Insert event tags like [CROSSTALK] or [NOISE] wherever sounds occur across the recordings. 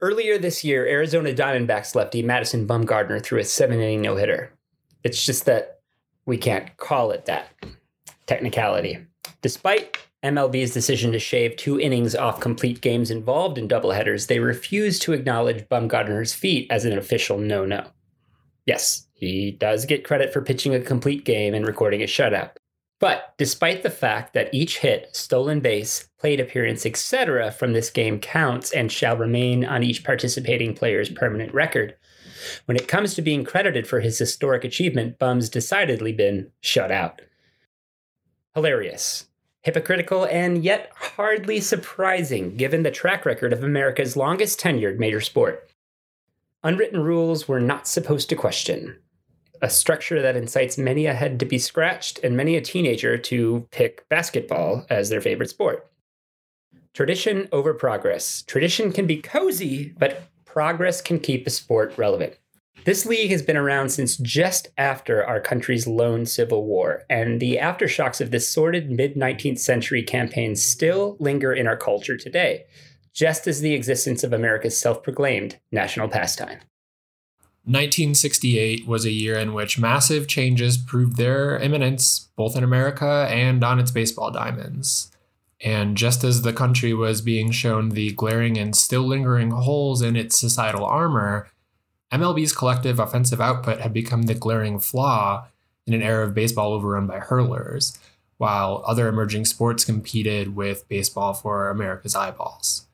Earlier this year, Arizona Diamondbacks lefty Madison Bumgarner threw a seven inning no hitter. It's just that we can't call it that technicality. Despite MLB's decision to shave two innings off complete games involved in doubleheaders, they refuse to acknowledge Bumgarner's feat as an official no no. Yes, he does get credit for pitching a complete game and recording a shutout. But despite the fact that each hit, stolen base, plate appearance, etc. from this game counts and shall remain on each participating player's permanent record, when it comes to being credited for his historic achievement, Bum's decidedly been shut out. Hilarious, hypocritical, and yet hardly surprising given the track record of America's longest tenured major sport. Unwritten rules we're not supposed to question, a structure that incites many a head to be scratched and many a teenager to pick basketball as their favorite sport. Tradition over progress. Tradition can be cozy, but progress can keep a sport relevant. This league has been around since just after our country's lone civil war, and the aftershocks of this sordid mid 19th century campaign still linger in our culture today, just as the existence of America's self proclaimed national pastime. 1968 was a year in which massive changes proved their imminence, both in America and on its baseball diamonds. And just as the country was being shown the glaring and still lingering holes in its societal armor, MLB's collective offensive output had become the glaring flaw in an era of baseball overrun by hurlers, while other emerging sports competed with baseball for America's eyeballs.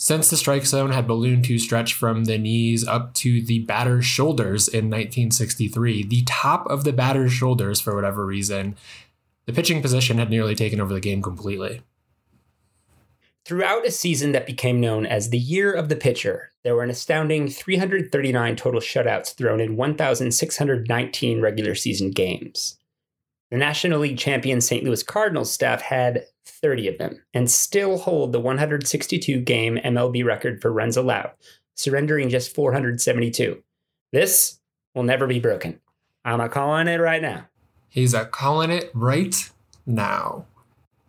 Since the strike zone had ballooned to stretch from the knees up to the batter's shoulders in 1963, the top of the batter's shoulders, for whatever reason, the pitching position had nearly taken over the game completely. Throughout a season that became known as the Year of the Pitcher, there were an astounding 339 total shutouts thrown in 1,619 regular season games. The National League champion St. Louis Cardinals staff had 30 of them and still hold the 162 game MLB record for runs allowed, surrendering just 472. This will never be broken. I'm a calling it right now. He's a calling it right now.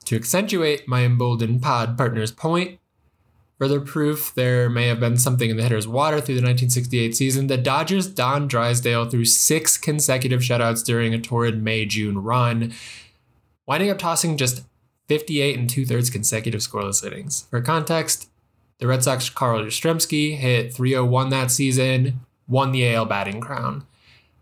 To accentuate my emboldened pod partner's point, further proof there may have been something in the hitter's water through the 1968 season, the Dodgers' Don Drysdale threw six consecutive shutouts during a torrid May June run, winding up tossing just 58 and two thirds consecutive scoreless innings. For context, the Red Sox Carl Yastrzemski hit 301 that season, won the AL batting crown.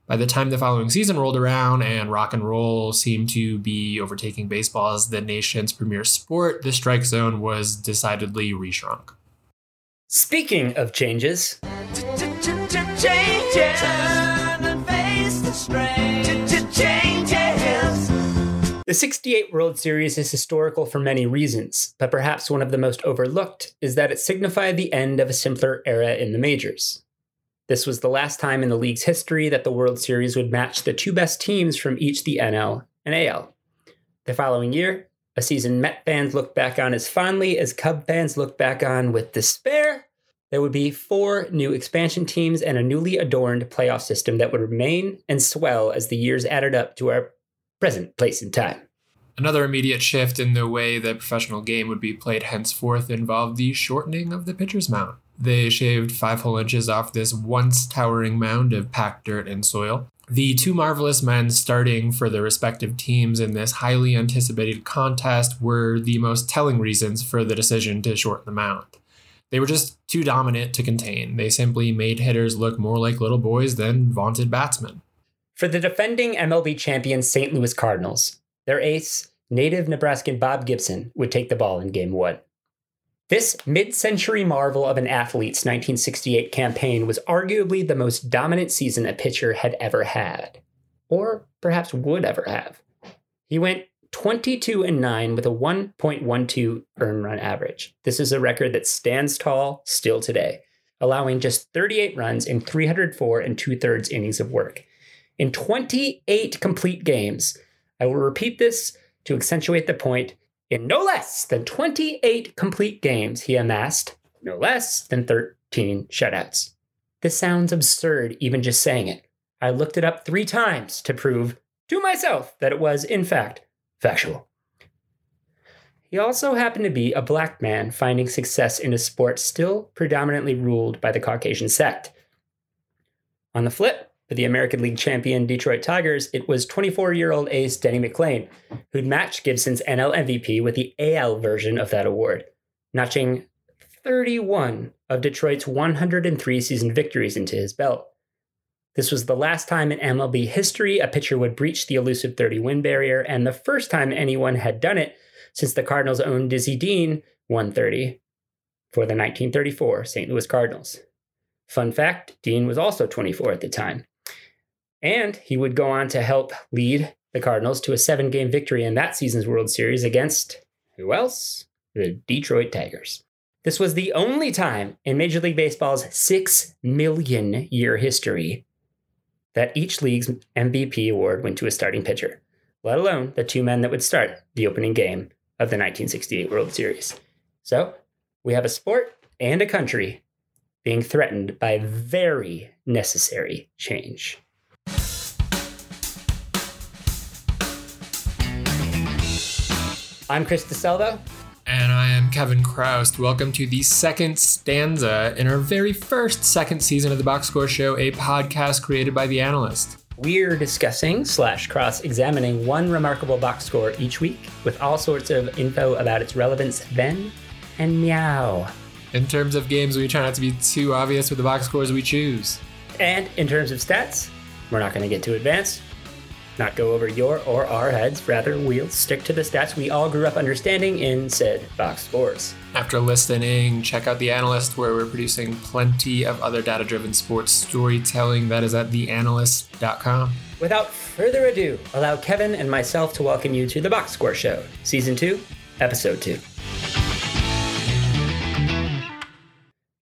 By the time the following season rolled around and rock and roll seemed to be overtaking baseball as the nation's premier sport, the strike zone was decidedly reshrunk. Speaking of changes, The 68 World Series is historical for many reasons, but perhaps one of the most overlooked is that it signified the end of a simpler era in the majors. This was the last time in the league's history that the World Series would match the two best teams from each the NL and AL. The following year, a season Met fans looked back on as fondly as Cub fans looked back on with despair, there would be four new expansion teams and a newly adorned playoff system that would remain and swell as the years added up to our present place and time. Another immediate shift in the way the professional game would be played henceforth involved the shortening of the pitcher's mound. They shaved five whole inches off this once towering mound of packed dirt and soil. The two marvelous men starting for their respective teams in this highly anticipated contest were the most telling reasons for the decision to shorten the mound. They were just too dominant to contain. They simply made hitters look more like little boys than vaunted batsmen. For the defending MLB champion St. Louis Cardinals, their ace, native Nebraskan Bob Gibson, would take the ball in game one. This mid century marvel of an athlete's 1968 campaign was arguably the most dominant season a pitcher had ever had, or perhaps would ever have. He went 22 and 9 with a 1.12 earn run average. This is a record that stands tall still today, allowing just 38 runs in 304 and two thirds innings of work in 28 complete games. I will repeat this to accentuate the point. In no less than 28 complete games, he amassed no less than 13 shutouts. This sounds absurd, even just saying it. I looked it up three times to prove to myself that it was, in fact, factual. He also happened to be a black man finding success in a sport still predominantly ruled by the Caucasian sect. On the flip, for the American League champion Detroit Tigers, it was 24 year old ace Denny McLain, who'd matched Gibson's NL MVP with the AL version of that award, notching 31 of Detroit's 103 season victories into his belt. This was the last time in MLB history a pitcher would breach the elusive 30 win barrier, and the first time anyone had done it since the Cardinals own Dizzy Dean 130 for the 1934 St. Louis Cardinals. Fun fact Dean was also 24 at the time. And he would go on to help lead the Cardinals to a seven game victory in that season's World Series against who else? The Detroit Tigers. This was the only time in Major League Baseball's six million year history that each league's MVP award went to a starting pitcher, let alone the two men that would start the opening game of the 1968 World Series. So we have a sport and a country being threatened by very necessary change. I'm Chris DeSalvo. And I am Kevin Chroust. Welcome to the second stanza in our very first second season of the Box Score Show, a podcast created by The Analyst. We're discussing slash cross examining one remarkable box score each week with all sorts of info about its relevance then and meow. In terms of games, we try not to be too obvious with the box scores we choose. And in terms of stats, we're not going to get too advanced, not go over your or our heads. Rather, we'll stick to the stats we all grew up understanding in said box scores. After listening, check out The Analyst, where we're producing plenty of other data driven sports storytelling. That is at theanalyst.com. Without further ado, allow Kevin and myself to welcome you to the Box Score Show, Season 2, Episode 2.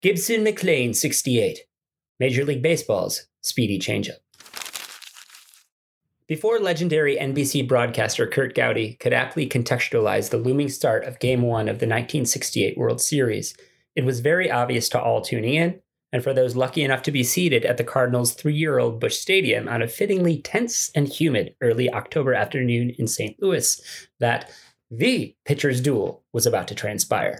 Gibson McLain, 68. Major League Baseball's speedy changeup. Before legendary NBC broadcaster Curt Gowdy could aptly contextualize the looming start of Game 1 of the 1968 World Series, it was very obvious to all tuning in, and for those lucky enough to be seated at the Cardinals' three year old Busch Stadium on a fittingly tense and humid early October afternoon in St. Louis, that the pitcher's duel was about to transpire.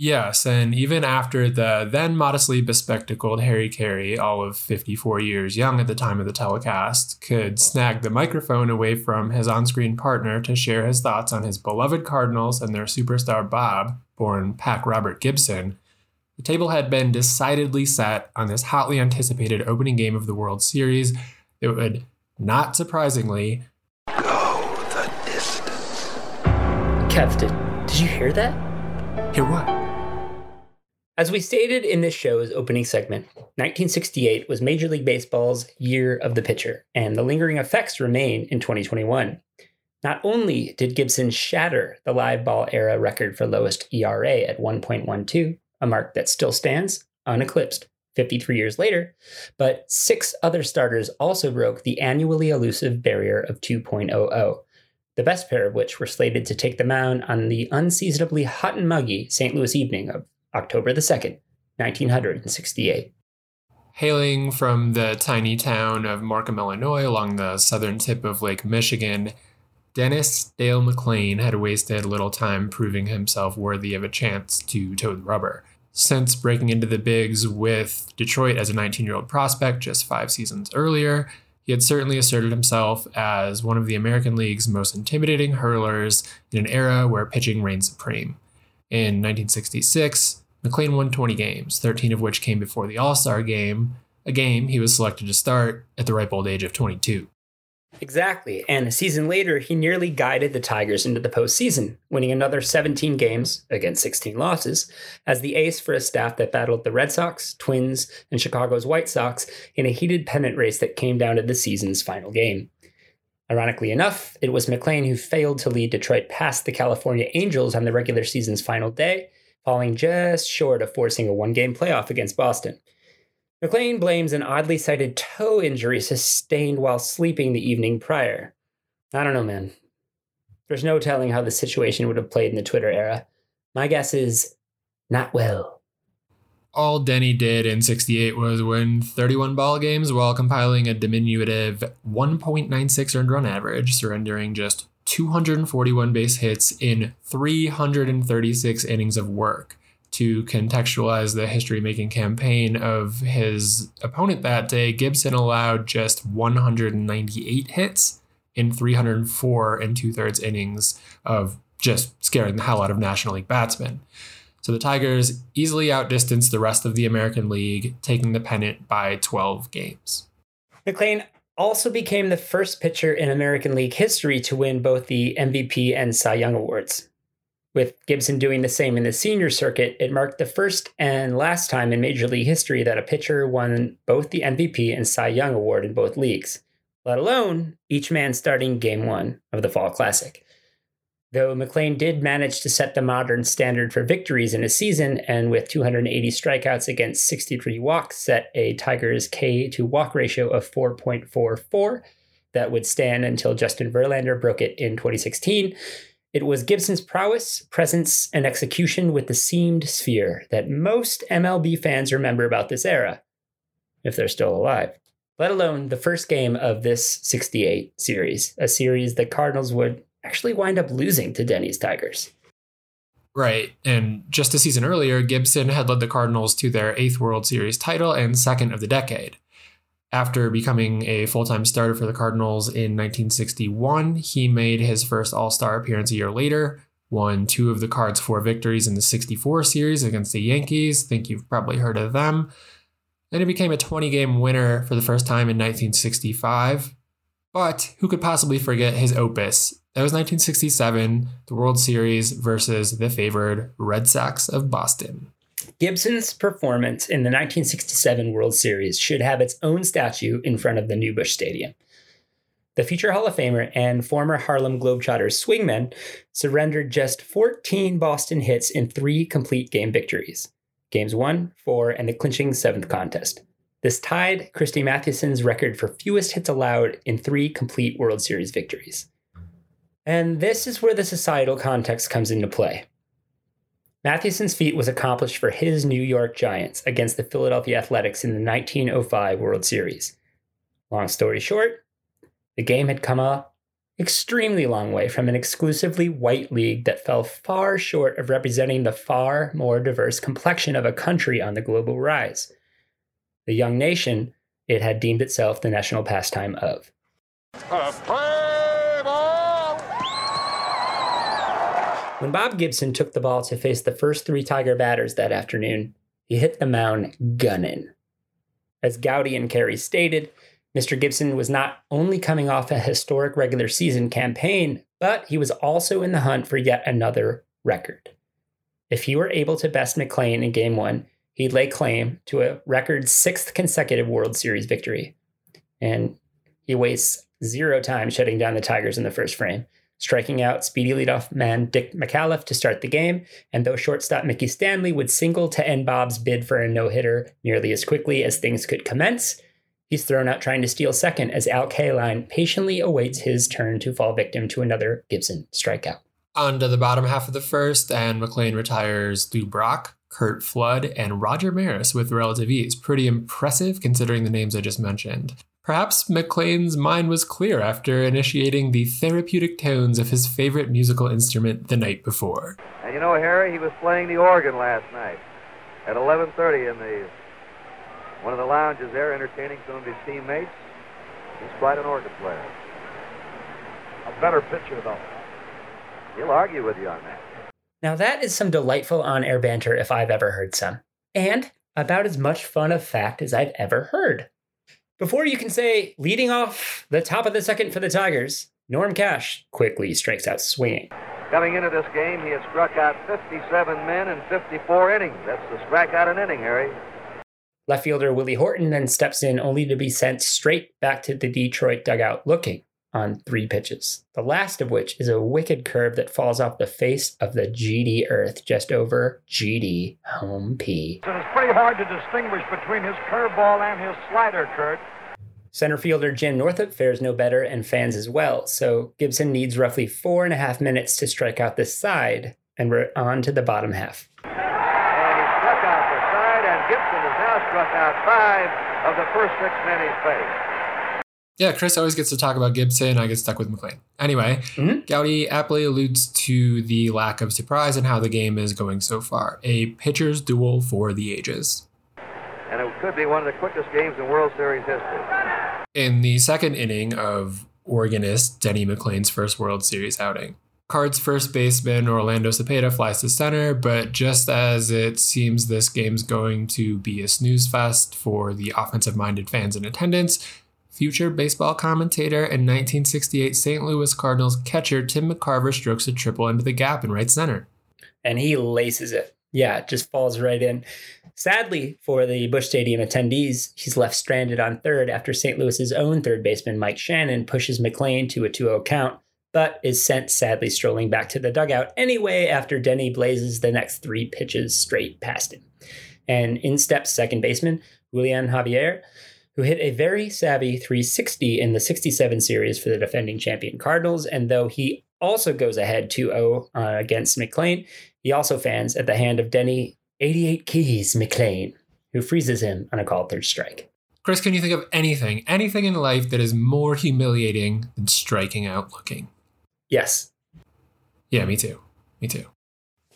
Yes, and even after the then modestly bespectacled Harry Caray, all of 54 years young at the time of the telecast, could snag the microphone away from his on screen partner to share his thoughts on his beloved Cardinals and their superstar Bob, born Pack Robert Gibson, the table had been decidedly set on this hotly anticipated opening game of the World Series It would, not surprisingly, go the distance. Kev, did, did you hear that? Hear what? As we stated in this show's opening segment, 1968 was Major League Baseball's year of the pitcher, and the lingering effects remain in 2021. Not only did Gibson shatter the live ball era record for lowest ERA at 1.12, a mark that still stands uneclipsed 53 years later, but six other starters also broke the annually elusive barrier of 2.00, the best pair of which were slated to take the mound on the unseasonably hot and muggy St. Louis evening of October the 2nd, 1968. Hailing from the tiny town of Markham, Illinois, along the southern tip of Lake Michigan, Dennis Dale McLain had wasted little time proving himself worthy of a chance to toe the rubber. Since breaking into the bigs with Detroit as a 19 year old prospect just five seasons earlier, he had certainly asserted himself as one of the American League's most intimidating hurlers in an era where pitching reigned supreme. In 1966, McLain won 20 games, 13 of which came before the All Star game, a game he was selected to start at the ripe old age of 22. Exactly, and a season later, he nearly guided the Tigers into the postseason, winning another 17 games, against 16 losses, as the ace for a staff that battled the Red Sox, Twins, and Chicago's White Sox in a heated pennant race that came down to the season's final game. Ironically enough, it was McLain who failed to lead Detroit past the California Angels on the regular season's final day, falling just short of forcing a one game playoff against Boston. McLain blames an oddly cited toe injury sustained while sleeping the evening prior. I don't know, man. There's no telling how the situation would have played in the Twitter era. My guess is not well all Denny did in 68 was win 31 ball games while compiling a diminutive 1.96 earned run average, surrendering just 241 base hits in 336 innings of work. To contextualize the history making campaign of his opponent that day, Gibson allowed just 198 hits in 304 and two thirds innings of just scaring the hell out of National League batsmen. So the Tigers easily outdistanced the rest of the American League, taking the pennant by 12 games. McLain also became the first pitcher in American League history to win both the MVP and Cy Young awards. With Gibson doing the same in the senior circuit, it marked the first and last time in Major League history that a pitcher won both the MVP and Cy Young award in both leagues, let alone each man starting game one of the Fall Classic. Though McLain did manage to set the modern standard for victories in a season, and with 280 strikeouts against 63 walks, set a Tigers K to walk ratio of 4.44 that would stand until Justin Verlander broke it in 2016. It was Gibson's prowess, presence, and execution with the seamed sphere that most MLB fans remember about this era, if they're still alive. Let alone the first game of this 68 series, a series the Cardinals would actually wind up losing to Denny's Tigers. Right. And just a season earlier, Gibson had led the Cardinals to their eighth World Series title and second of the decade. After becoming a full time starter for the Cardinals in 1961, he made his first All Star appearance a year later, won two of the Cards' four victories in the 64 series against the Yankees. think you've probably heard of them. Then he became a 20 game winner for the first time in 1965. But who could possibly forget his opus? That was 1967, the World Series versus the favored Red Sox of Boston. Gibson's performance in the 1967 World Series should have its own statue in front of the New Busch Stadium. The future Hall of Famer and former Harlem Globetrotters swingman surrendered just 14 Boston hits in three complete game victories games one, four, and the clinching seventh contest. This tied Christy Mathewson's record for fewest hits allowed in three complete World Series victories. And this is where the societal context comes into play. Mathewson's feat was accomplished for his New York Giants against the Philadelphia Athletics in the 1905 World Series. Long story short, the game had come a extremely long way from an exclusively white league that fell far short of representing the far more diverse complexion of a country on the global rise. The young nation it had deemed itself the national pastime of. When Bob Gibson took the ball to face the first three Tiger batters that afternoon, he hit the mound gunning. As Gowdy and Caray stated, Mr. Gibson was not only coming off a historic regular season campaign, but he was also in the hunt for yet another record. If he were able to best McLain in game one, he'd lay claim to a record sixth consecutive World Series victory. And he wastes zero time shutting down the Tigers in the first frame striking out speedy leadoff man Dick McAuliffe to start the game, and though shortstop Mickey Stanley would single to end Bob's bid for a no hitter nearly as quickly as things could commence, he's thrown out trying to steal second as Al Kaline patiently awaits his turn to fall victim to another Gibson strikeout. On to the bottom half of the first, and McLain retires Lou Brock, Curt Flood, and Roger Maris with relative ease. Pretty impressive considering the names I just mentioned. Perhaps McLain's mind was clear after initiating the therapeutic tones of his favorite musical instrument the night before. And you know, Harry, he was playing the organ last night at 11:30 in the one of the lounges there, entertaining some of his teammates. He's quite an organ player. A better pitcher, though. He'll argue with you on that. Now that is some delightful on-air banter if I've ever heard some, and about as much fun of fact as I've ever heard. Before you can say, leading off the top of the second for the Tigers, Norm Cash quickly strikes out swinging. Coming into this game, he has struck out 57 men in 54 innings. That's the strikeout an inning, Harry. Left fielder Willie Horton then steps in only to be sent straight back to the Detroit dugout looking on three pitches, the last of which is a wicked curve that falls off the face of the GD Earth just over GD home P. And it's pretty hard to distinguish between his curveball and his slider, Curt. Center fielder Jim Northrup fares no better and fans as well, so Gibson needs roughly four and a half minutes to strike out this side, and we're on to the bottom half. And he struck out the side, and Gibson has now struck out five of the first six men he's faced. Yeah, Chris always gets to talk about Gibson. I get stuck with McLain. Anyway, Mhm. Gowdy aptly alludes to the lack of surprise and how the game is going so far. A pitcher's duel for the ages. And it could be one of the quickest games in World Series history. In the second inning of organist Denny McLain's first World Series outing, Cards first baseman Orlando Cepeda flies to center, but just as it seems this game's going to be a snooze fest for the offensive minded fans in attendance, future baseball commentator and 1968 St. Louis Cardinals catcher Tim McCarver strokes a triple into the gap in right center. and he laces it. Yeah, it just falls right in. Sadly for the Busch Stadium attendees, he's left stranded on third after St. Louis's own third baseman Mike Shannon pushes McLain to a 2-0 count, but is sent sadly strolling back to the dugout anyway after Denny blazes the next three pitches straight past him. And in steps second baseman Julian Javier, who hit a very savvy 360 in the 67 series for the defending champion Cardinals, and though he also goes ahead 2-0 uh, against McLain, he also fans at the hand of Denny 88 Keys McLain, who freezes him on a called third strike. Chris, can you think of anything, anything in life that is more humiliating than striking out looking? Yes. Yeah, me too. Me too.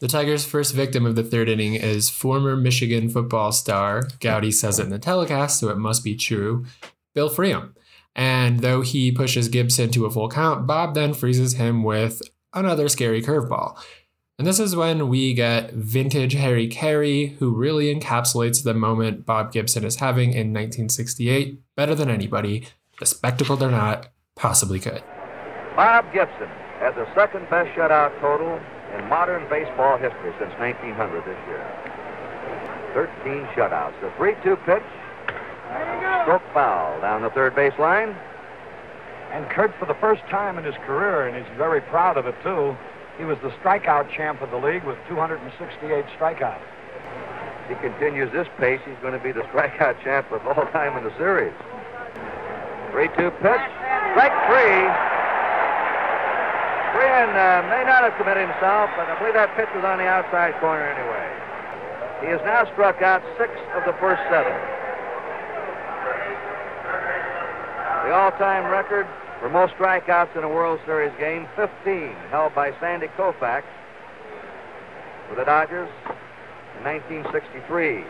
The Tigers' first victim of the third inning is former Michigan football star, Gowdy says it in the telecast, so it must be true, Bill Freehan. And though he pushes Gibson to a full count, Bob then freezes him with another scary curveball. And this is when we get vintage Harry Caray, who really encapsulates the moment Bob Gibson is having in 1968 better than anybody, bespectacled or not, possibly could. Bob Gibson has the second best shutout total in modern baseball history since 1900 this year. 13 shutouts. The 3 2 pitch. Stroke foul down the third base line. And Curt, for the first time in his career, and he's very proud of it too, he was the strikeout champ of the league with 268 strikeouts. If he continues this pace, he's going to be the [LAUGHS] strikeout champ of all time in the series. 3 2 pitch. Strike three. Brian uh, may not have committed himself, but I believe that pitch was on the outside corner anyway. He has now struck out six of the first seven. The all time record for most strikeouts in a World Series game, 15, held by Sandy Koufax for the Dodgers in 1963.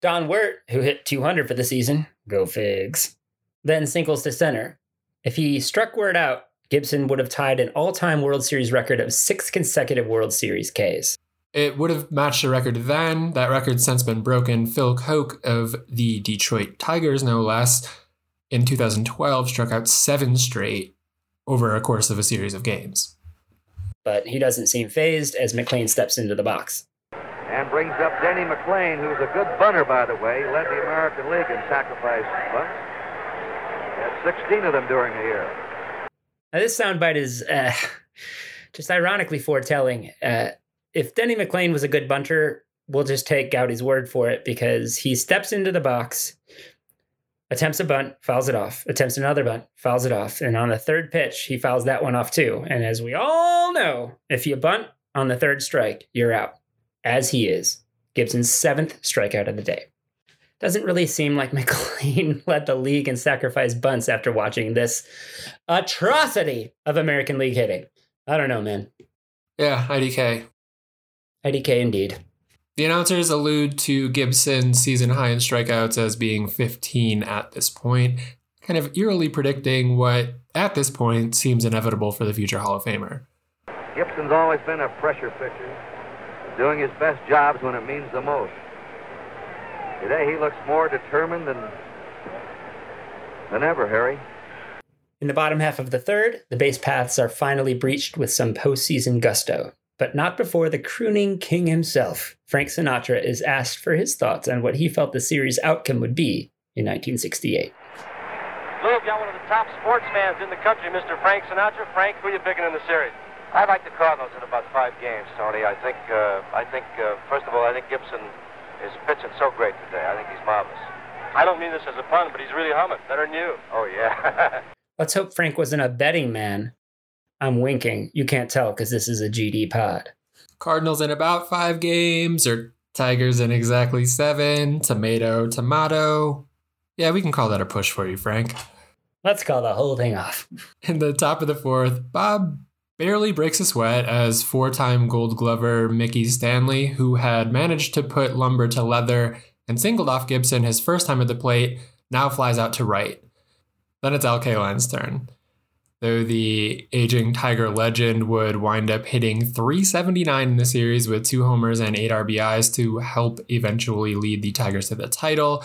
Don Wert, who hit 200 for the season, go figs, then singles to center. If he struck Wert out, Gibson would have tied an all time World Series record of six consecutive World Series Ks. It would have matched a record then. That record's since been broken. Phil Coke of the Detroit Tigers, no less, in 2012 struck out seven straight over a course of a series of games. But he doesn't seem phased as McLain steps into the box. And brings up Denny McLain, who's a good bunter, by the way. He led the American League in sacrifice bunts. Had 16 of them during the year. Now, this soundbite is uh, [SIGHS] just ironically foretelling. Uh, if Denny McLain was a good bunter, we'll just take Gowdy's word for it because he steps into the box, attempts a bunt, fouls it off, attempts another bunt, fouls it off. And on the third pitch, he fouls that one off too. And as we all know, if you bunt on the third strike, you're out, as he is. Gibson's seventh strikeout of the day. Doesn't really seem like [LAUGHS] McLain led the league in sacrifice bunts after watching this atrocity of American League hitting. I don't know, man. Yeah, IDK. IDK indeed. The announcers allude to Gibson's season high in strikeouts as being 15 at this point, kind of eerily predicting what, at this point, seems inevitable for the future Hall of Famer. Gibson's always been a pressure pitcher, doing his best jobs when it means the most. Today he looks more determined than than ever, Harry. In the bottom half of the third, the base paths are finally breached with some postseason gusto. But not before the crooning king himself, Frank Sinatra, is asked for his thoughts on what he felt the series outcome would be in 1968. Lou, got one of the top sportsmans in the country, Mr. Frank Sinatra. Frank, who are you picking in the series? I like the Cardinals in about five games, Tony. I think, uh, I think, uh, first of all, I think Gibson is pitching so great today. I think he's marvelous. I don't mean this as a pun, but he's really humming. Better than you. Oh yeah. [LAUGHS] Let's hope Frank wasn't a betting man. I'm winking. You can't tell because this is a GD pod. Cardinals in about five games, or Tigers in exactly seven. Tomato, tomato. Yeah, we can call that a push for you, Frank. Let's call the whole thing off. In the top of the fourth, Bob barely breaks a sweat as four time gold glover Mickey Stanley, who had managed to put lumber to leather and singled off Gibson his first time at the plate, now flies out to right. Then it's Al Kaline's turn. Though the aging Tiger legend would wind up hitting 379 in the series with two homers and eight RBIs to help eventually lead the Tigers to the title.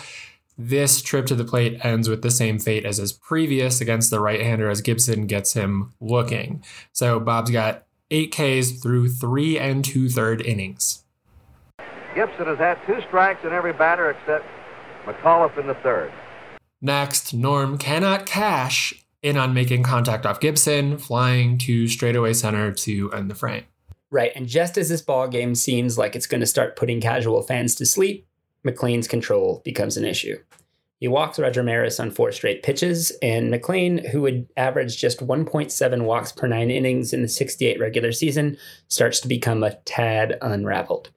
This trip to the plate ends with the same fate as his previous against the right hander as Gibson gets him looking. So Bob's got eight Ks through three and two third innings. Gibson has had two strikes in every batter except McAuliffe in the third. Next, Norm cannot cash in on making contact off Gibson, flying to straightaway center to end the frame. Right, and just as this ball game seems like it's going to start putting casual fans to sleep, McLain's control becomes an issue. He walks Roger Maris on four straight pitches, and McLain, who would average just 1.7 walks per nine innings in the 68 regular season, starts to become a tad unraveled.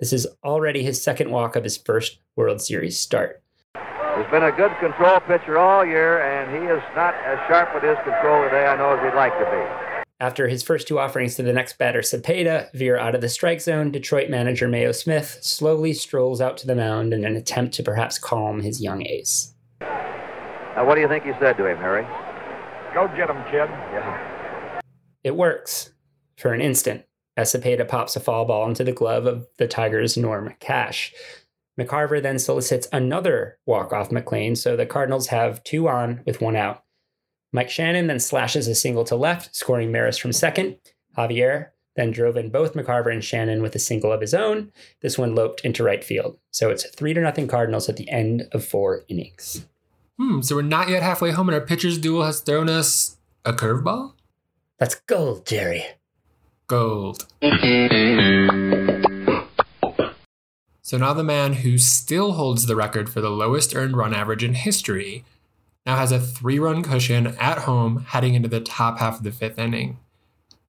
This is already his second walk of his first World Series start. He's been a good control pitcher all year, and he is not as sharp with his control today, I know, as he'd like to be. After his first two offerings to the next batter, Cepeda, veer out of the strike zone, Detroit manager Mayo Smith slowly strolls out to the mound in an attempt to perhaps calm his young ace. Now, what do you think he said to him, Harry? Go get him, kid. Yeah. It works for an instant as Cepeda pops a foul ball into the glove of the Tigers' Norm Cash. McCarver then solicits another walk off McLain, so the Cardinals have two on with one out. Mike Shannon then slashes a single to left, scoring Maris from second. Javier then drove in both McCarver and Shannon with a single of his own. This one loped into right field. So it's three to nothing Cardinals at the end of four innings. Hmm, so we're not yet halfway home, and our pitcher's duel has thrown us a curveball? That's gold, Jerry. Gold. So now the man who still holds the record for the lowest earned run average in history now has a three run cushion at home heading into the top half of the fifth inning.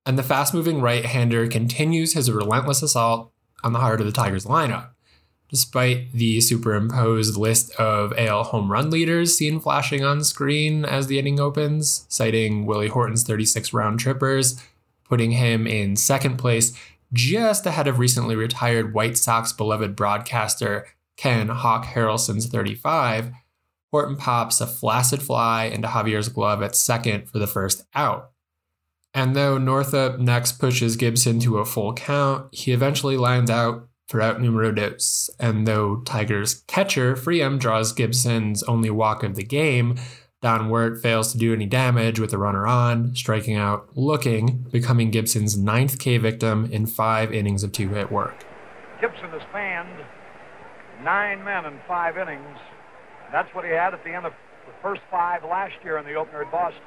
And the fast moving right hander continues his relentless assault on the heart of the Tigers lineup. Despite the superimposed list of AL home run leaders seen flashing on screen as the inning opens, citing Willie Horton's 36 round trippers, putting him in second place just ahead of recently retired White Sox beloved broadcaster Ken Hawk Harrelson's 35, Horton pops a flaccid fly into Javier's glove at second for the first out. And though Northrup next pushes Gibson to a full count, he eventually lines out for out numero dos. And though Tigers catcher Freehan draws Gibson's only walk of the game, Don Wert fails to do any damage with the runner on, striking out looking, becoming Gibson's ninth K victim in five innings of two hit work. Gibson has fanned nine men in five innings. That's what he had at the end of the first five last year in the opener at Boston.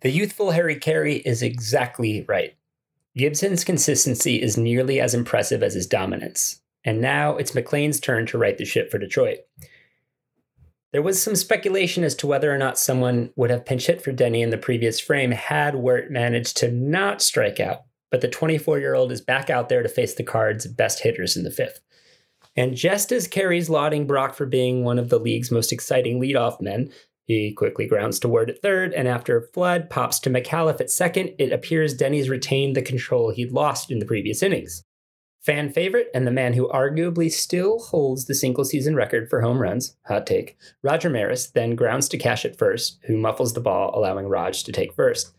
The youthful Harry Caray is exactly right. Gibson's consistency is nearly as impressive as his dominance. And now it's McLain's turn to right the ship for Detroit. There was some speculation as to whether or not someone would have pinch hit for Denny in the previous frame had Wert managed to not strike out, but the 24 year old is back out there to face the Cards' best hitters in the fifth. And just as Caray's lauding Brock for being one of the league's most exciting leadoff men, he quickly grounds to Wert at third, and after a Flood pops to McAuliffe at second, it appears Denny's retained the control he'd lost in the previous innings. Fan favorite and the man who arguably still holds the single season record for home runs, hot take, Roger Maris then grounds to Cash at first, who muffles the ball, allowing Raj to take first.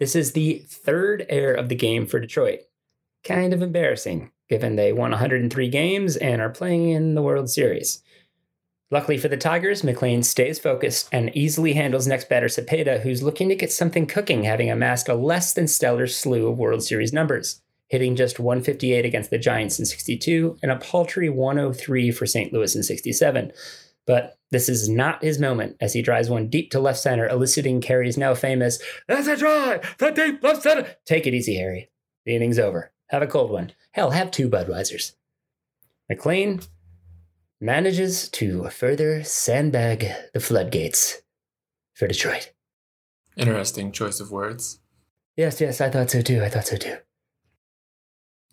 This is the third error of the game for Detroit. Kind of embarrassing, given they won 103 games and are playing in the World Series. Luckily for the Tigers, McLain stays focused and easily handles next batter Cepeda, who's looking to get something cooking, having amassed a less than stellar slew of World Series numbers hitting just 158 against the Giants in 62 and a paltry 103 for St. Louis in 67. But this is not his moment as he drives one deep to left center, eliciting Caray's now famous, That's a drive! The deep left center! Take it easy, Harry. The inning's over. Have a cold one. Hell, have two Budweisers. McLain manages to further sandbag the floodgates for Detroit. Interesting choice of words. Yes, yes, I thought so too. I thought so too.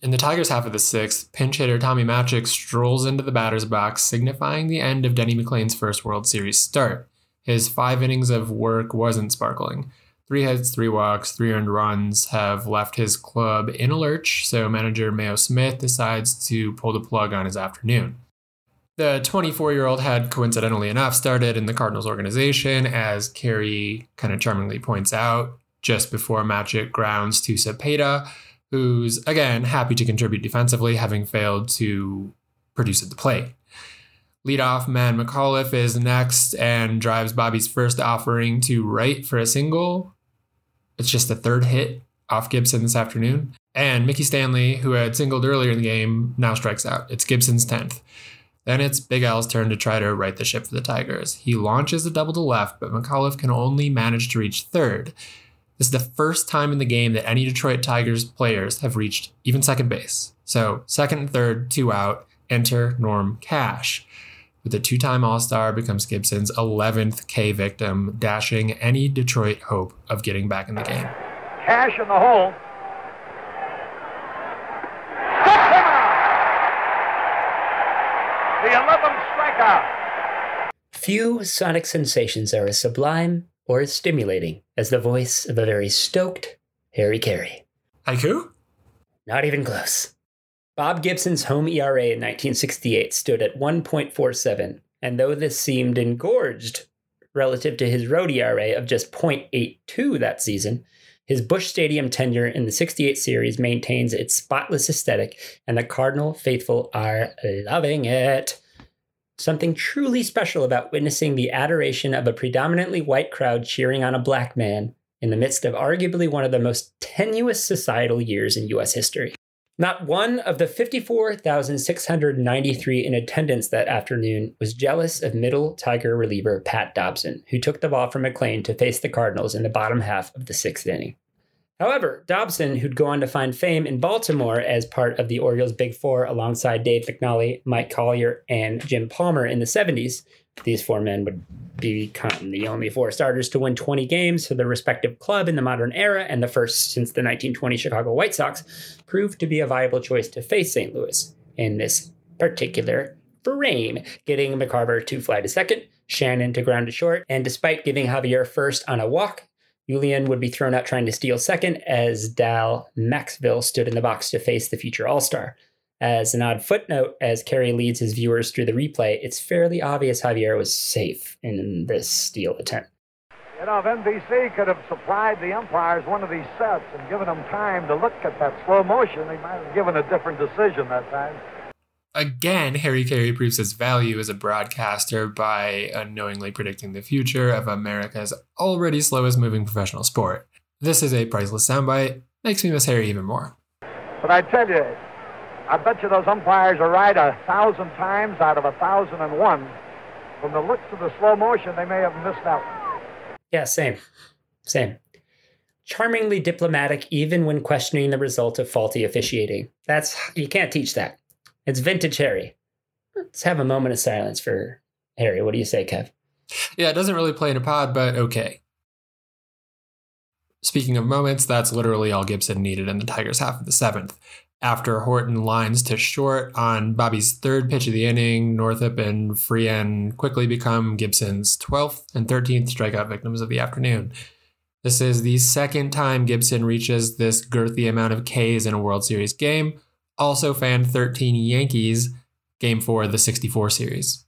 In the Tigers' half of the sixth, pinch hitter Tommy Matchick strolls into the batter's box, signifying the end of Denny McLain's first World Series start. his five innings of work wasn't sparkling. Three hits, three walks, three earned runs have left his club in a lurch, so manager Mayo Smith decides to pull the plug on his afternoon. The 24 year old had coincidentally enough started in the Cardinals organization, as Caray kind of charmingly points out, just before Magic grounds to Cepeda, who's again happy to contribute defensively, having failed to produce at the plate. Leadoff man McAuliffe is next and drives Bobby's first offering to right for a single. It's just the third hit off Gibson this afternoon. And Mickey Stanley, who had singled earlier in the game, now strikes out. It's Gibson's 10th. Then it's Big Al's turn to try to right the ship for the Tigers. He launches a double to left, but McAuliffe can only manage to reach third. This is the first time in the game that any Detroit Tigers players have reached even second base. So, second and third, two out, enter Norm Cash with a two time All Star, becomes Gibson's 11th K victim, dashing any Detroit hope of getting back in the game. Cash in the hole. Struck. The 11th strikeout. Few sonic sensations are as sublime or as stimulating as the voice of a very stoked Harry Caray. Haiku? Not even close. Bob Gibson's home ERA in 1968 stood at 1.47, and though this seemed engorged relative to his road ERA of just 0.82 that season, his Busch Stadium tenure in the 68 series maintains its spotless aesthetic, and the Cardinal faithful are loving it. Something truly special about witnessing the adoration of a predominantly white crowd cheering on a black man in the midst of arguably one of the most tenuous societal years in U.S. history. Not one of the 54,693 in attendance that afternoon was jealous of middle Tiger reliever Pat Dobson, who took the ball from McLain to face the Cardinals in the bottom half of the sixth inning. However, Dobson, who'd go on to find fame in Baltimore as part of the Orioles' Big Four alongside Dave McNally, Mike Cuellar, and Jim Palmer in the 70s, these four men would become the only four starters to win 20 games for their respective club in the modern era and the first since the 1920 Chicago White Sox, proved to be a viable choice to face St. Louis in this particular frame, getting McCarver to fly to second, Shannon to ground to short, and despite giving Javier first on a walk, Julian would be thrown out trying to steal second as Dal Maxville stood in the box to face the future All Star. As an odd footnote, as Caray leads his viewers through the replay, it's fairly obvious Javier was safe in this steal attempt. You know, if NBC could have supplied the umpires one of these sets and given them time to look at that slow motion, they might have given a different decision that time. Again, Harry Caray proves his value as a broadcaster by unknowingly predicting the future of America's already slowest moving professional sport. This is a priceless soundbite. Makes me miss Harry even more. But I tell you, I bet you those umpires are right a thousand times out of a thousand and one. From the looks of the slow motion, they may have missed that one. Yeah, same. Same. Charmingly diplomatic, even when questioning the result of faulty officiating. That's, you can't teach that. It's vintage Harry. Let's have a moment of silence for Harry. What do you say, Kev? Yeah, it doesn't really play in a pod, but okay. Speaking of moments, that's literally all Gibson needed in the Tigers' half of the seventh. After Horton lines to short on Bobby's third pitch of the inning, Northrup and Freehan quickly become Gibson's 12th and 13th strikeout victims of the afternoon. This is the second time Gibson reaches this girthy amount of Ks in a World Series game, also fanned 13 Yankees game four of the 64 series.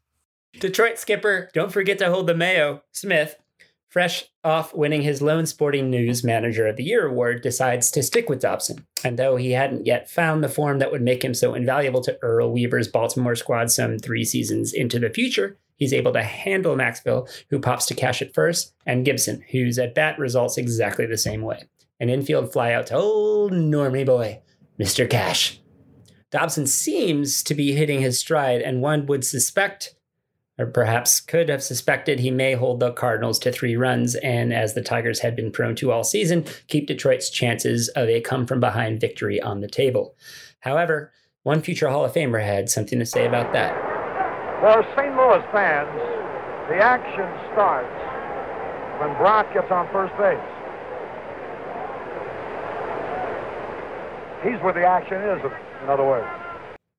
Detroit skipper, don't forget to hold the Mayo, Smith, fresh off winning his Lone Sporting News Manager of the Year award, decides to stick with Dobson. And though he hadn't yet found the form that would make him so invaluable to Earl Weaver's Baltimore squad some three seasons into the future, he's able to handle Maxville, who pops to cash at first, and Gibson, whose at bat results exactly the same way. An infield flyout to old Normie boy, Mr. Cash. Dobson seems to be hitting his stride, and one would suspect, or perhaps could have suspected, he may hold the Cardinals to three runs, and as the Tigers had been prone to all season, keep Detroit's chances of a come from behind victory on the table. However, one future Hall of Famer had something to say about that. For St. Louis fans, the action starts when Brock gets on first base. He's where the action is, in other words.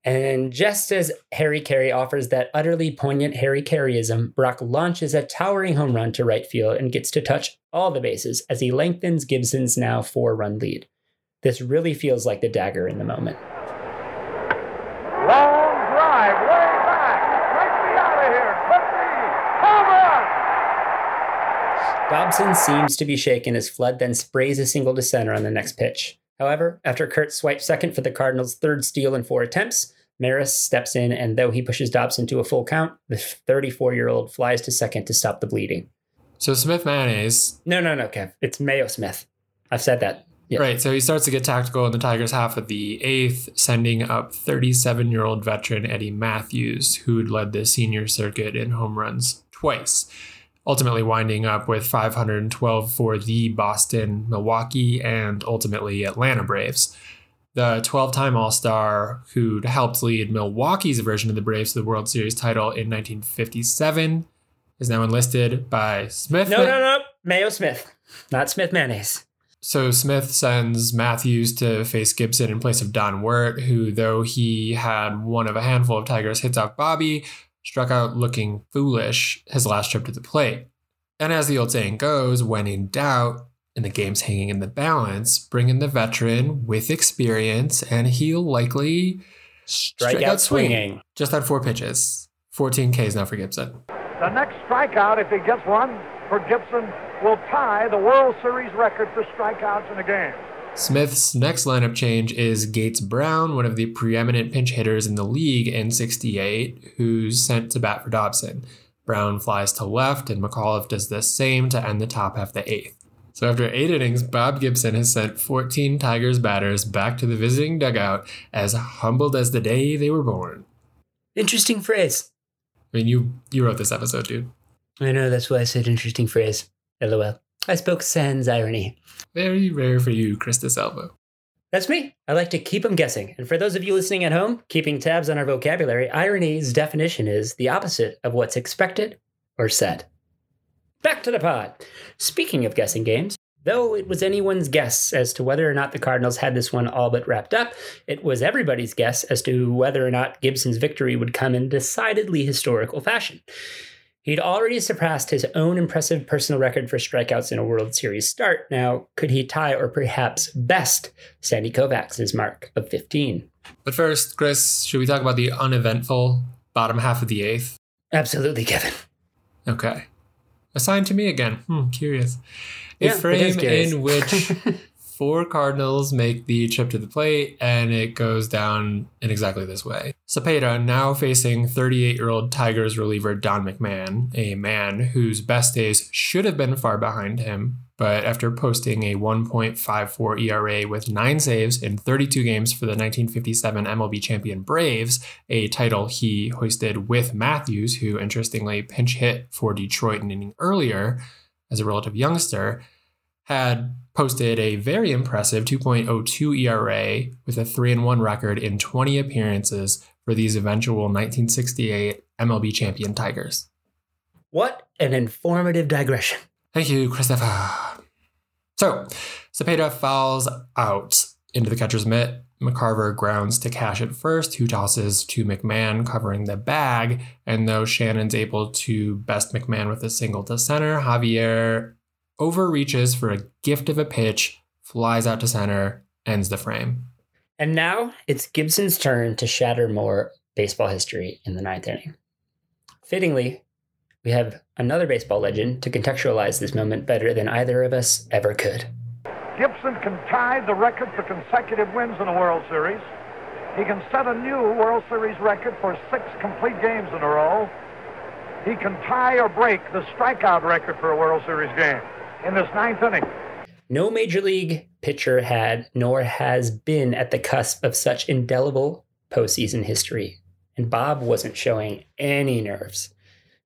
And just as Harry Caray offers that utterly poignant Harry Carayism, Brock launches a towering home run to right field and gets to touch all the bases as he lengthens Gibson's now four run lead. This really feels like the dagger in the moment. Long drive, way back. Take me out of here. Me. Home run. Dobson seems to be shaken as Flood then sprays a single to center on the next pitch. However, after Curt swipes second for the Cardinals' third steal in four attempts, Maris steps in, and though he pushes Dobson to a full count, the 34 year old flies to second to stop the bleeding. So Smith mayonnaise, No, no, no, Kev. It's Mayo Smith. I've said that. Yeah. right? So he starts to get tactical in the Tigers' half of the eighth, sending up 37 year old veteran Eddie Mathews, who'd led the senior circuit in home runs twice. Ultimately, winding up with 512 for the Boston, Milwaukee, and ultimately Atlanta Braves. The 12 time All Star who'd helped lead Milwaukee's version of the Braves to the World Series title in 1957 is now enlisted by Smith. No, no, no. Mayo Smith, not Smith Mayonnaise. So Smith sends Mathews to face Gibson in place of Don Wert, who, though he had one of a handful of Tigers hits off Bobby, struck out looking foolish his last trip to the plate. And as the old saying goes, when in doubt and the game's hanging in the balance, bring in the veteran with experience, and he'll likely strike out swinging. Just on four pitches. 14 Ks now for Gibson. The next strikeout, if he gets one for Gibson, will tie the World Series record for strikeouts in a game. Smith's next lineup change is Gates Brown, one of the preeminent pinch hitters in the league in 68, who's sent to bat for Dobson. Brown flies to left, and McAuliffe does the same to end the top half of the eighth. So after eight innings, Bob Gibson has sent 14 Tigers batters back to the visiting dugout as humbled as the day they were born. Interesting phrase. I mean, you you wrote this episode, dude. I know that's why I said interesting phrase. LOL. I spoke sans irony. Very rare for you, Chris DeSalvo. That's me. I like to keep them guessing. And for those of you listening at home, keeping tabs on our vocabulary, irony's definition is the opposite of what's expected or said. Back to the pod. Speaking of guessing games, though it was anyone's guess as to whether or not the Cardinals had this one all but wrapped up, it was everybody's guess as to whether or not Gibson's victory would come in decidedly historical fashion. He'd already surpassed his own impressive personal record for strikeouts in a World Series start. Now, could he tie or perhaps best Sandy Koufax's mark of 15? But first, Chris, should we talk about the uneventful bottom half of the eighth? Absolutely, Kevin. Okay. Assigned to me again. Hmm, curious. A Yeah, frame curious. in which [LAUGHS] four Cardinals make the trip to the plate, and it goes down in exactly this way. Cepeda now facing 38 year old Tigers reliever Don McMahon, a man whose best days should have been far behind him, but after posting a 1.54 ERA with nine saves in 32 games for the 1957 MLB champion Braves, a title he hoisted with Mathews, who interestingly pinch hit for Detroit an inning earlier as a relative youngster, had posted a very impressive 2.02 ERA with a 3 and 1 record in 20 appearances for these eventual 1968 MLB champion Tigers. What an informative digression. Thank you, Christopher. So, Cepeda fouls out into the catcher's mitt. McCarver grounds to Cash at first, who tosses to McMahon, covering the bag. And though Shannon's able to best McMahon with a single to center, Javier overreaches for a gift of a pitch, flies out to center, ends the frame. And now it's Gibson's turn to shatter more baseball history in the ninth inning. Fittingly, we have another baseball legend to contextualize this moment better than either of us ever could. Gibson can tie the record for consecutive wins in a World Series. He can set a new World Series record for six complete games in a row. He can tie or break the strikeout record for a World Series game in this ninth inning. No major league pitcher had nor has been at the cusp of such indelible postseason history, and Bob wasn't showing any nerves.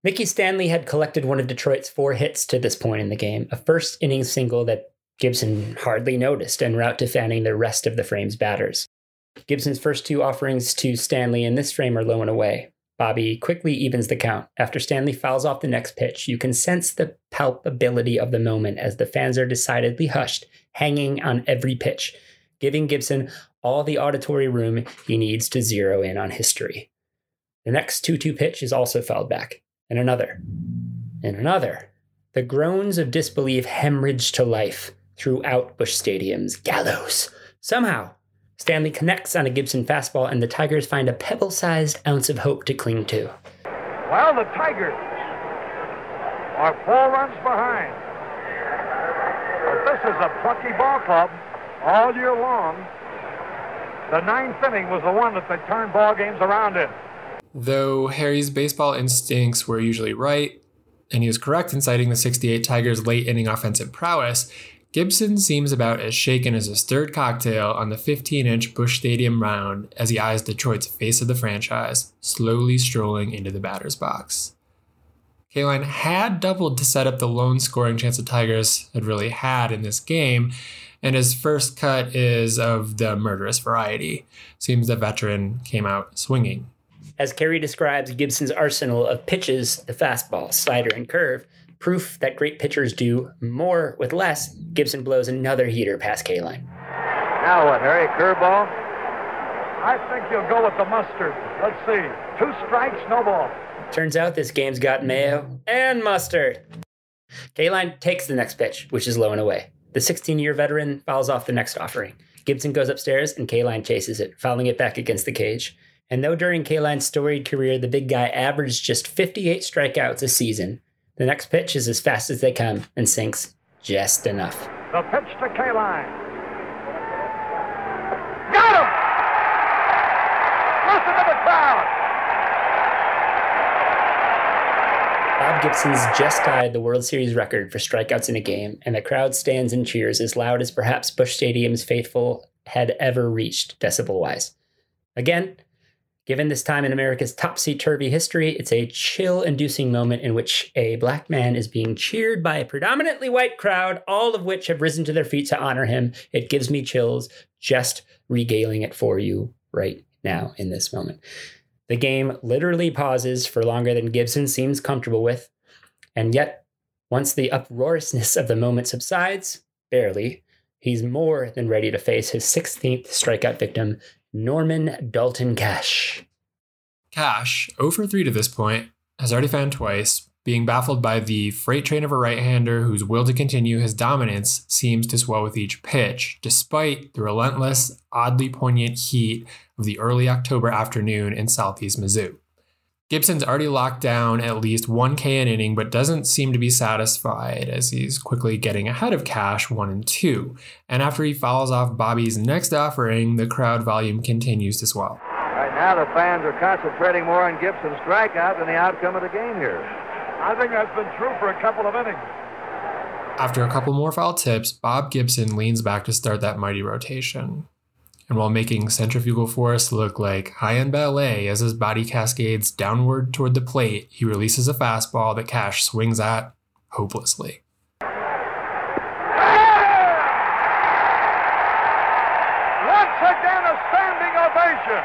Mickey Stanley had collected one of Detroit's four hits to this point in the game, a first inning single that Gibson hardly noticed en route to fanning the rest of the frame's batters. Gibson's first two offerings to Stanley in this frame are low and away. Bobby quickly evens the count. After Stanley fouls off the next pitch, you can sense the palpability of the moment as the fans are decidedly hushed, hanging on every pitch. giving Gibson all the auditory room he needs to zero in on history. The next 2 2 pitch is also fouled back, and another, and another. The groans of disbelief hemorrhage to life throughout Busch Stadium's gallows. Somehow, Stanley connects on a Gibson fastball, and the Tigers find a pebble sized ounce of hope to cling to. Well, the Tigers are four runs behind. But this is a plucky ball club all year long. The ninth inning was the one that they turned ball games around in. Though Harry's baseball instincts were usually right, and he was correct in citing the 68 Tigers' late inning offensive prowess, Gibson seems about as shaken as a stirred cocktail on the 15 inch Busch Stadium mound as he eyes Detroit's face of the franchise, slowly strolling into the batter's box. Kaline had doubled to set up the lone scoring chance the Tigers had really had in this game, and his first cut is of the murderous variety. Seems the veteran came out swinging. As Caray describes Gibson's arsenal of pitches, the fastball, slider, and curve, proof that great pitchers do more with less, Gibson blows another heater past Kaline. Now what, Harry? Curveball? I think you'll go with the mustard. Let's see. Two strikes, no ball. Turns out this game's got mayo and mustard. Kaline takes the next pitch, which is low and away. The 16 year veteran fouls off the next offering. Gibson goes upstairs and Kaline chases it, fouling it back against the cage. And though during Kaline's storied career the big guy averaged just 58 strikeouts a season, the next pitch is as fast as they come and sinks just enough. The pitch to Kaline. Got him! Listen to the crowd. Bob Gibson's just tied the World Series record for strikeouts in a game, and the crowd stands and cheers as loud as perhaps Busch Stadium's faithful had ever reached decibel wise. Again, given this time in America's topsy turvy history, it's a chill inducing moment in which a black man is being cheered by a predominantly white crowd, all of which have risen to their feet to honor him. It gives me chills just regaling it for you right now in this moment. The game literally pauses for longer than Gibson seems comfortable with, and yet, once the uproariousness of the moment subsides, barely, he's more than ready to face his 16th strikeout victim, Norman Dalton Cash. Cash, 0 for 3 to this point, has already found twice, being baffled by the freight train of a right hander whose will to continue his dominance seems to swell with each pitch, despite the relentless, oddly poignant heat of the early October afternoon in southeast Mizzou. Gibson's already locked down at least 1K an inning, but doesn't seem to be satisfied as he's quickly getting ahead of Cash 1 and 2. And after he fouls off Bobby's next offering, the crowd volume continues to swell. Right now, the fans are concentrating more on Gibson's strikeout than the outcome of the game here. I think that's been true for a couple of innings. After a couple more foul tips, Bob Gibson leans back to start that mighty rotation. And while making centrifugal force look like high end ballet as his body cascades downward toward the plate, he releases a fastball that Cash swings at hopelessly. Once again, a standing ovation.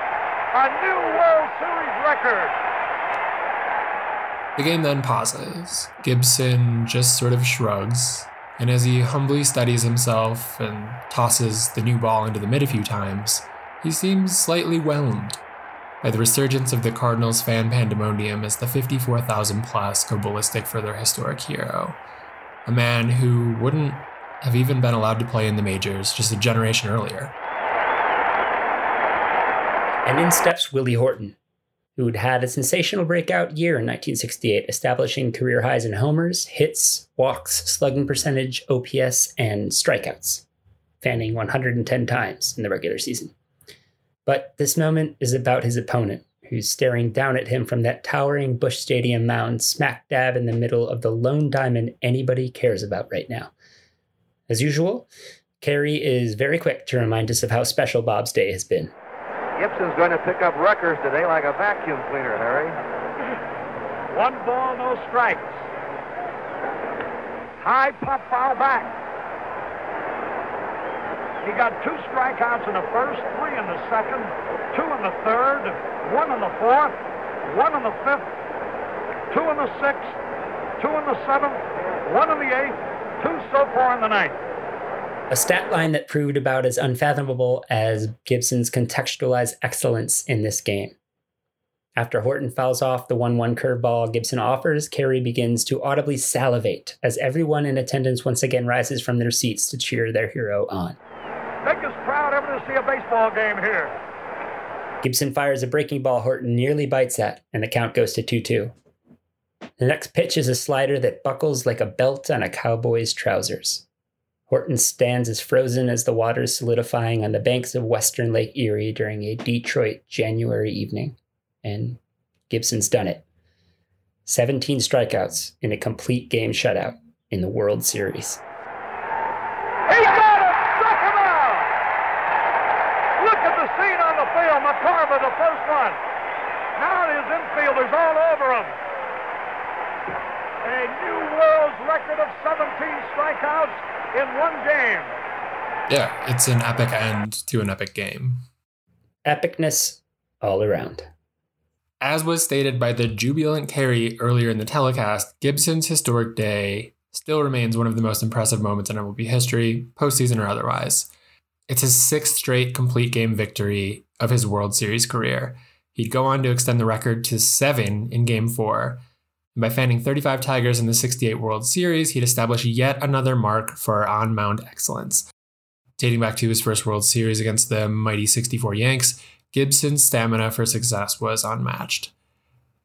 A new World Series record. The game then pauses. Gibson just sort of shrugs, and as he humbly steadies himself and tosses the new ball into the mid a few times, he seems slightly whelmed by the resurgence of the Cardinals fan pandemonium as the 54,000 plus go ballistic for their historic hero. A man who wouldn't have even been allowed to play in the majors just a generation earlier. And in steps Willie Horton, who'd had a sensational breakout year in 1968, establishing career highs in homers, hits, walks, slugging percentage, OPS, and strikeouts, fanning 110 times in the regular season. But this moment is about his opponent, who's staring down at him from that towering Busch Stadium mound smack dab in the middle of the lone diamond anybody cares about right now. As usual, Caray is very quick to remind us of how special Bob's day has been. Gibson's going to pick up records today like a vacuum cleaner, Harry. [LAUGHS] One ball, no strikes. High pop foul back. He got two strikeouts in the first, three in the second, two in the third, one in the fourth, one in the fifth, two in the sixth, two in the seventh, one in the eighth, two so far in the ninth. A stat line that proved about as unfathomable as Gibson's contextualized excellence in this game. After Horton fouls off the 1 1 curveball Gibson offers, Caray begins to audibly salivate as everyone in attendance once again rises from their seats to cheer their hero on. Biggest crowd ever to see a baseball game here. Gibson fires a breaking ball Horton nearly bites at, and the count goes to 2 2. The next pitch is a slider that buckles like a belt on a cowboy's trousers. Horton stands as frozen as the waters solidifying on the banks of western Lake Erie during a Detroit January evening and Gibson's done it. 17 strikeouts in a complete game shutout in the World Series. He got him! Struck him out! Look at the scene on the field. McCarver, the first one. Now his infielders all over him. A new world's record of 17 strikeouts in one game. Yeah, it's an epic end to an epic game. Epicness all around. As was stated by the jubilant Caray earlier in the telecast, Gibson's historic day still remains one of the most impressive moments in MLB history, postseason or otherwise. It's his sixth straight complete game victory of his World Series career. He'd go on to extend the record to seven in Game 4. And by fanning 35 Tigers in the 68 World Series, he'd establish yet another mark for on mound excellence. Dating back to his first World Series against the mighty 64 Yanks, Gibson's stamina for success was unmatched.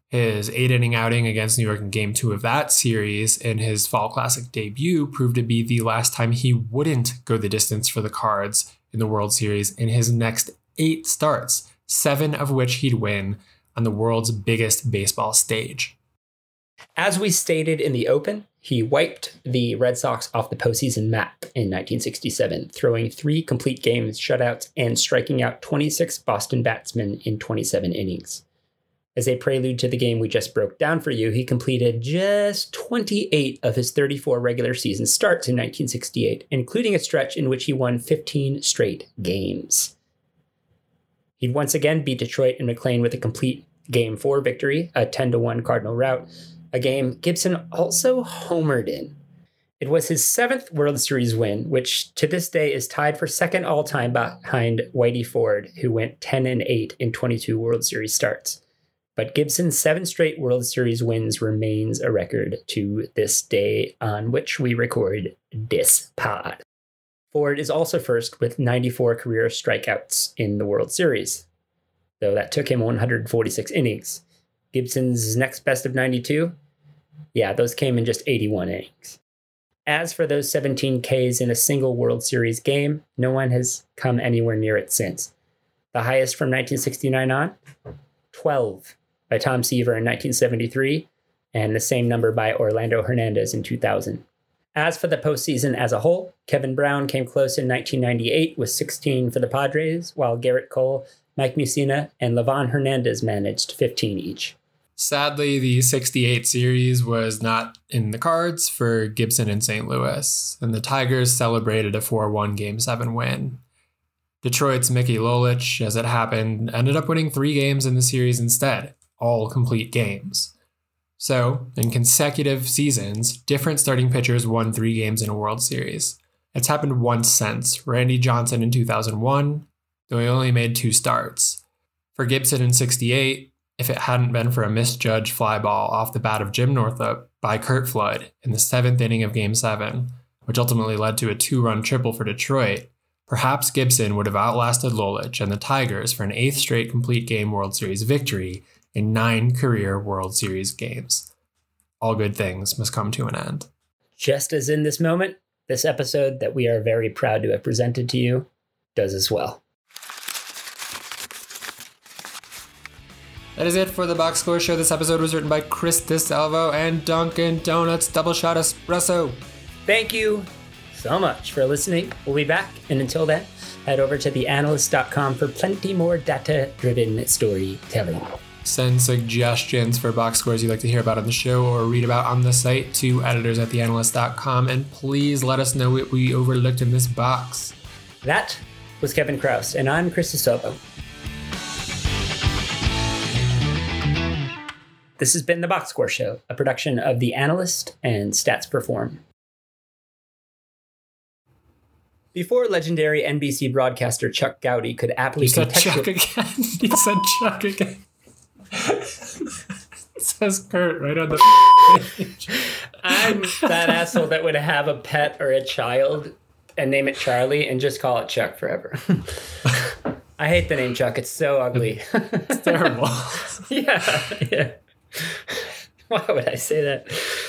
His eight inning outing against New York in game two of that series in his Fall Classic debut proved to be the last time he wouldn't go the distance for the Cards in the World Series in his next eight starts, seven of which he'd win on the world's biggest baseball stage. As we stated in the Open, he wiped the Red Sox off the postseason map in 1967, throwing three complete games shutouts and striking out 26 Boston batsmen in 27 innings. As a prelude to the game we just broke down for you, he completed just 28 of his 34 regular season starts in 1968, including a stretch in which he won 15 straight games. He'd once again beat Detroit and McLain with a complete Game 4 victory, a 10 1 Cardinal rout, a game Gibson also homered in. It was his seventh World Series win, which to this day is tied for second all time behind Whitey Ford, who went 10 and 8 in 22 World Series starts. But Gibson's seven straight World Series wins remains a record to this day on which we record this pod. Ford is also first with 94 career strikeouts in the World Series, though that took him 146 innings. Gibson's next best of 92 yeah, those came in just 81 innings. As for those 17 Ks in a single World Series game, no one has come anywhere near it since. The highest from 1969 on? 12 by Tom Seaver in 1973, and the same number by Orlando Hernandez in 2000. As for the postseason as a whole, Kevin Brown came close in 1998 with 16 for the Padres, while Gerrit Cole, Mike Mussina, and Livan Hernandez managed 15 each. Sadly, the 68 series was not in the cards for Gibson and St. Louis, and the Tigers celebrated a 4 1 Game 7 win. Detroit's Mickey Lolich, as it happened, ended up winning three games in the series instead, all complete games. So, in consecutive seasons, different starting pitchers won three games in a World Series. It's happened once since Randy Johnson in 2001, though he only made two starts. For Gibson in 68, if it hadn't been for a misjudged fly ball off the bat of Jim Northrup by Curt Flood in the seventh inning of Game 7, which ultimately led to a two run triple for Detroit, perhaps Gibson would have outlasted Lolich and the Tigers for an eighth straight complete game World Series victory in nine career World Series games. All good things must come to an end. Just as in this moment, this episode that we are very proud to have presented to you does as well. That is it for the Box Score Show. This episode was written by Chris DeSalvo and Dunkin' Donuts Double Shot Espresso. Thank you so much for listening. We'll be back, and until then, head over to theanalyst.com for plenty more data driven storytelling. Send suggestions for box scores you'd like to hear about on the show or read about on the site to editors at theanalyst.com. And please let us know what we overlooked in this box. That was Kevin Chroust, and I'm Chris DeSalvo. This has been The Box Score Show, a production of The Analyst and Stats Perform. Before legendary NBC broadcaster Chuck Gowdy could aptly You [LAUGHS] said Chuck again. You said Chuck again. it says Curt right on the page. [LAUGHS] I'm that asshole that would have a pet or a child and name it Charlie and just call it Chuck forever. [LAUGHS] I hate the name Chuck. It's so ugly. It's terrible. yeah, yeah. [LAUGHS] Why would I say that?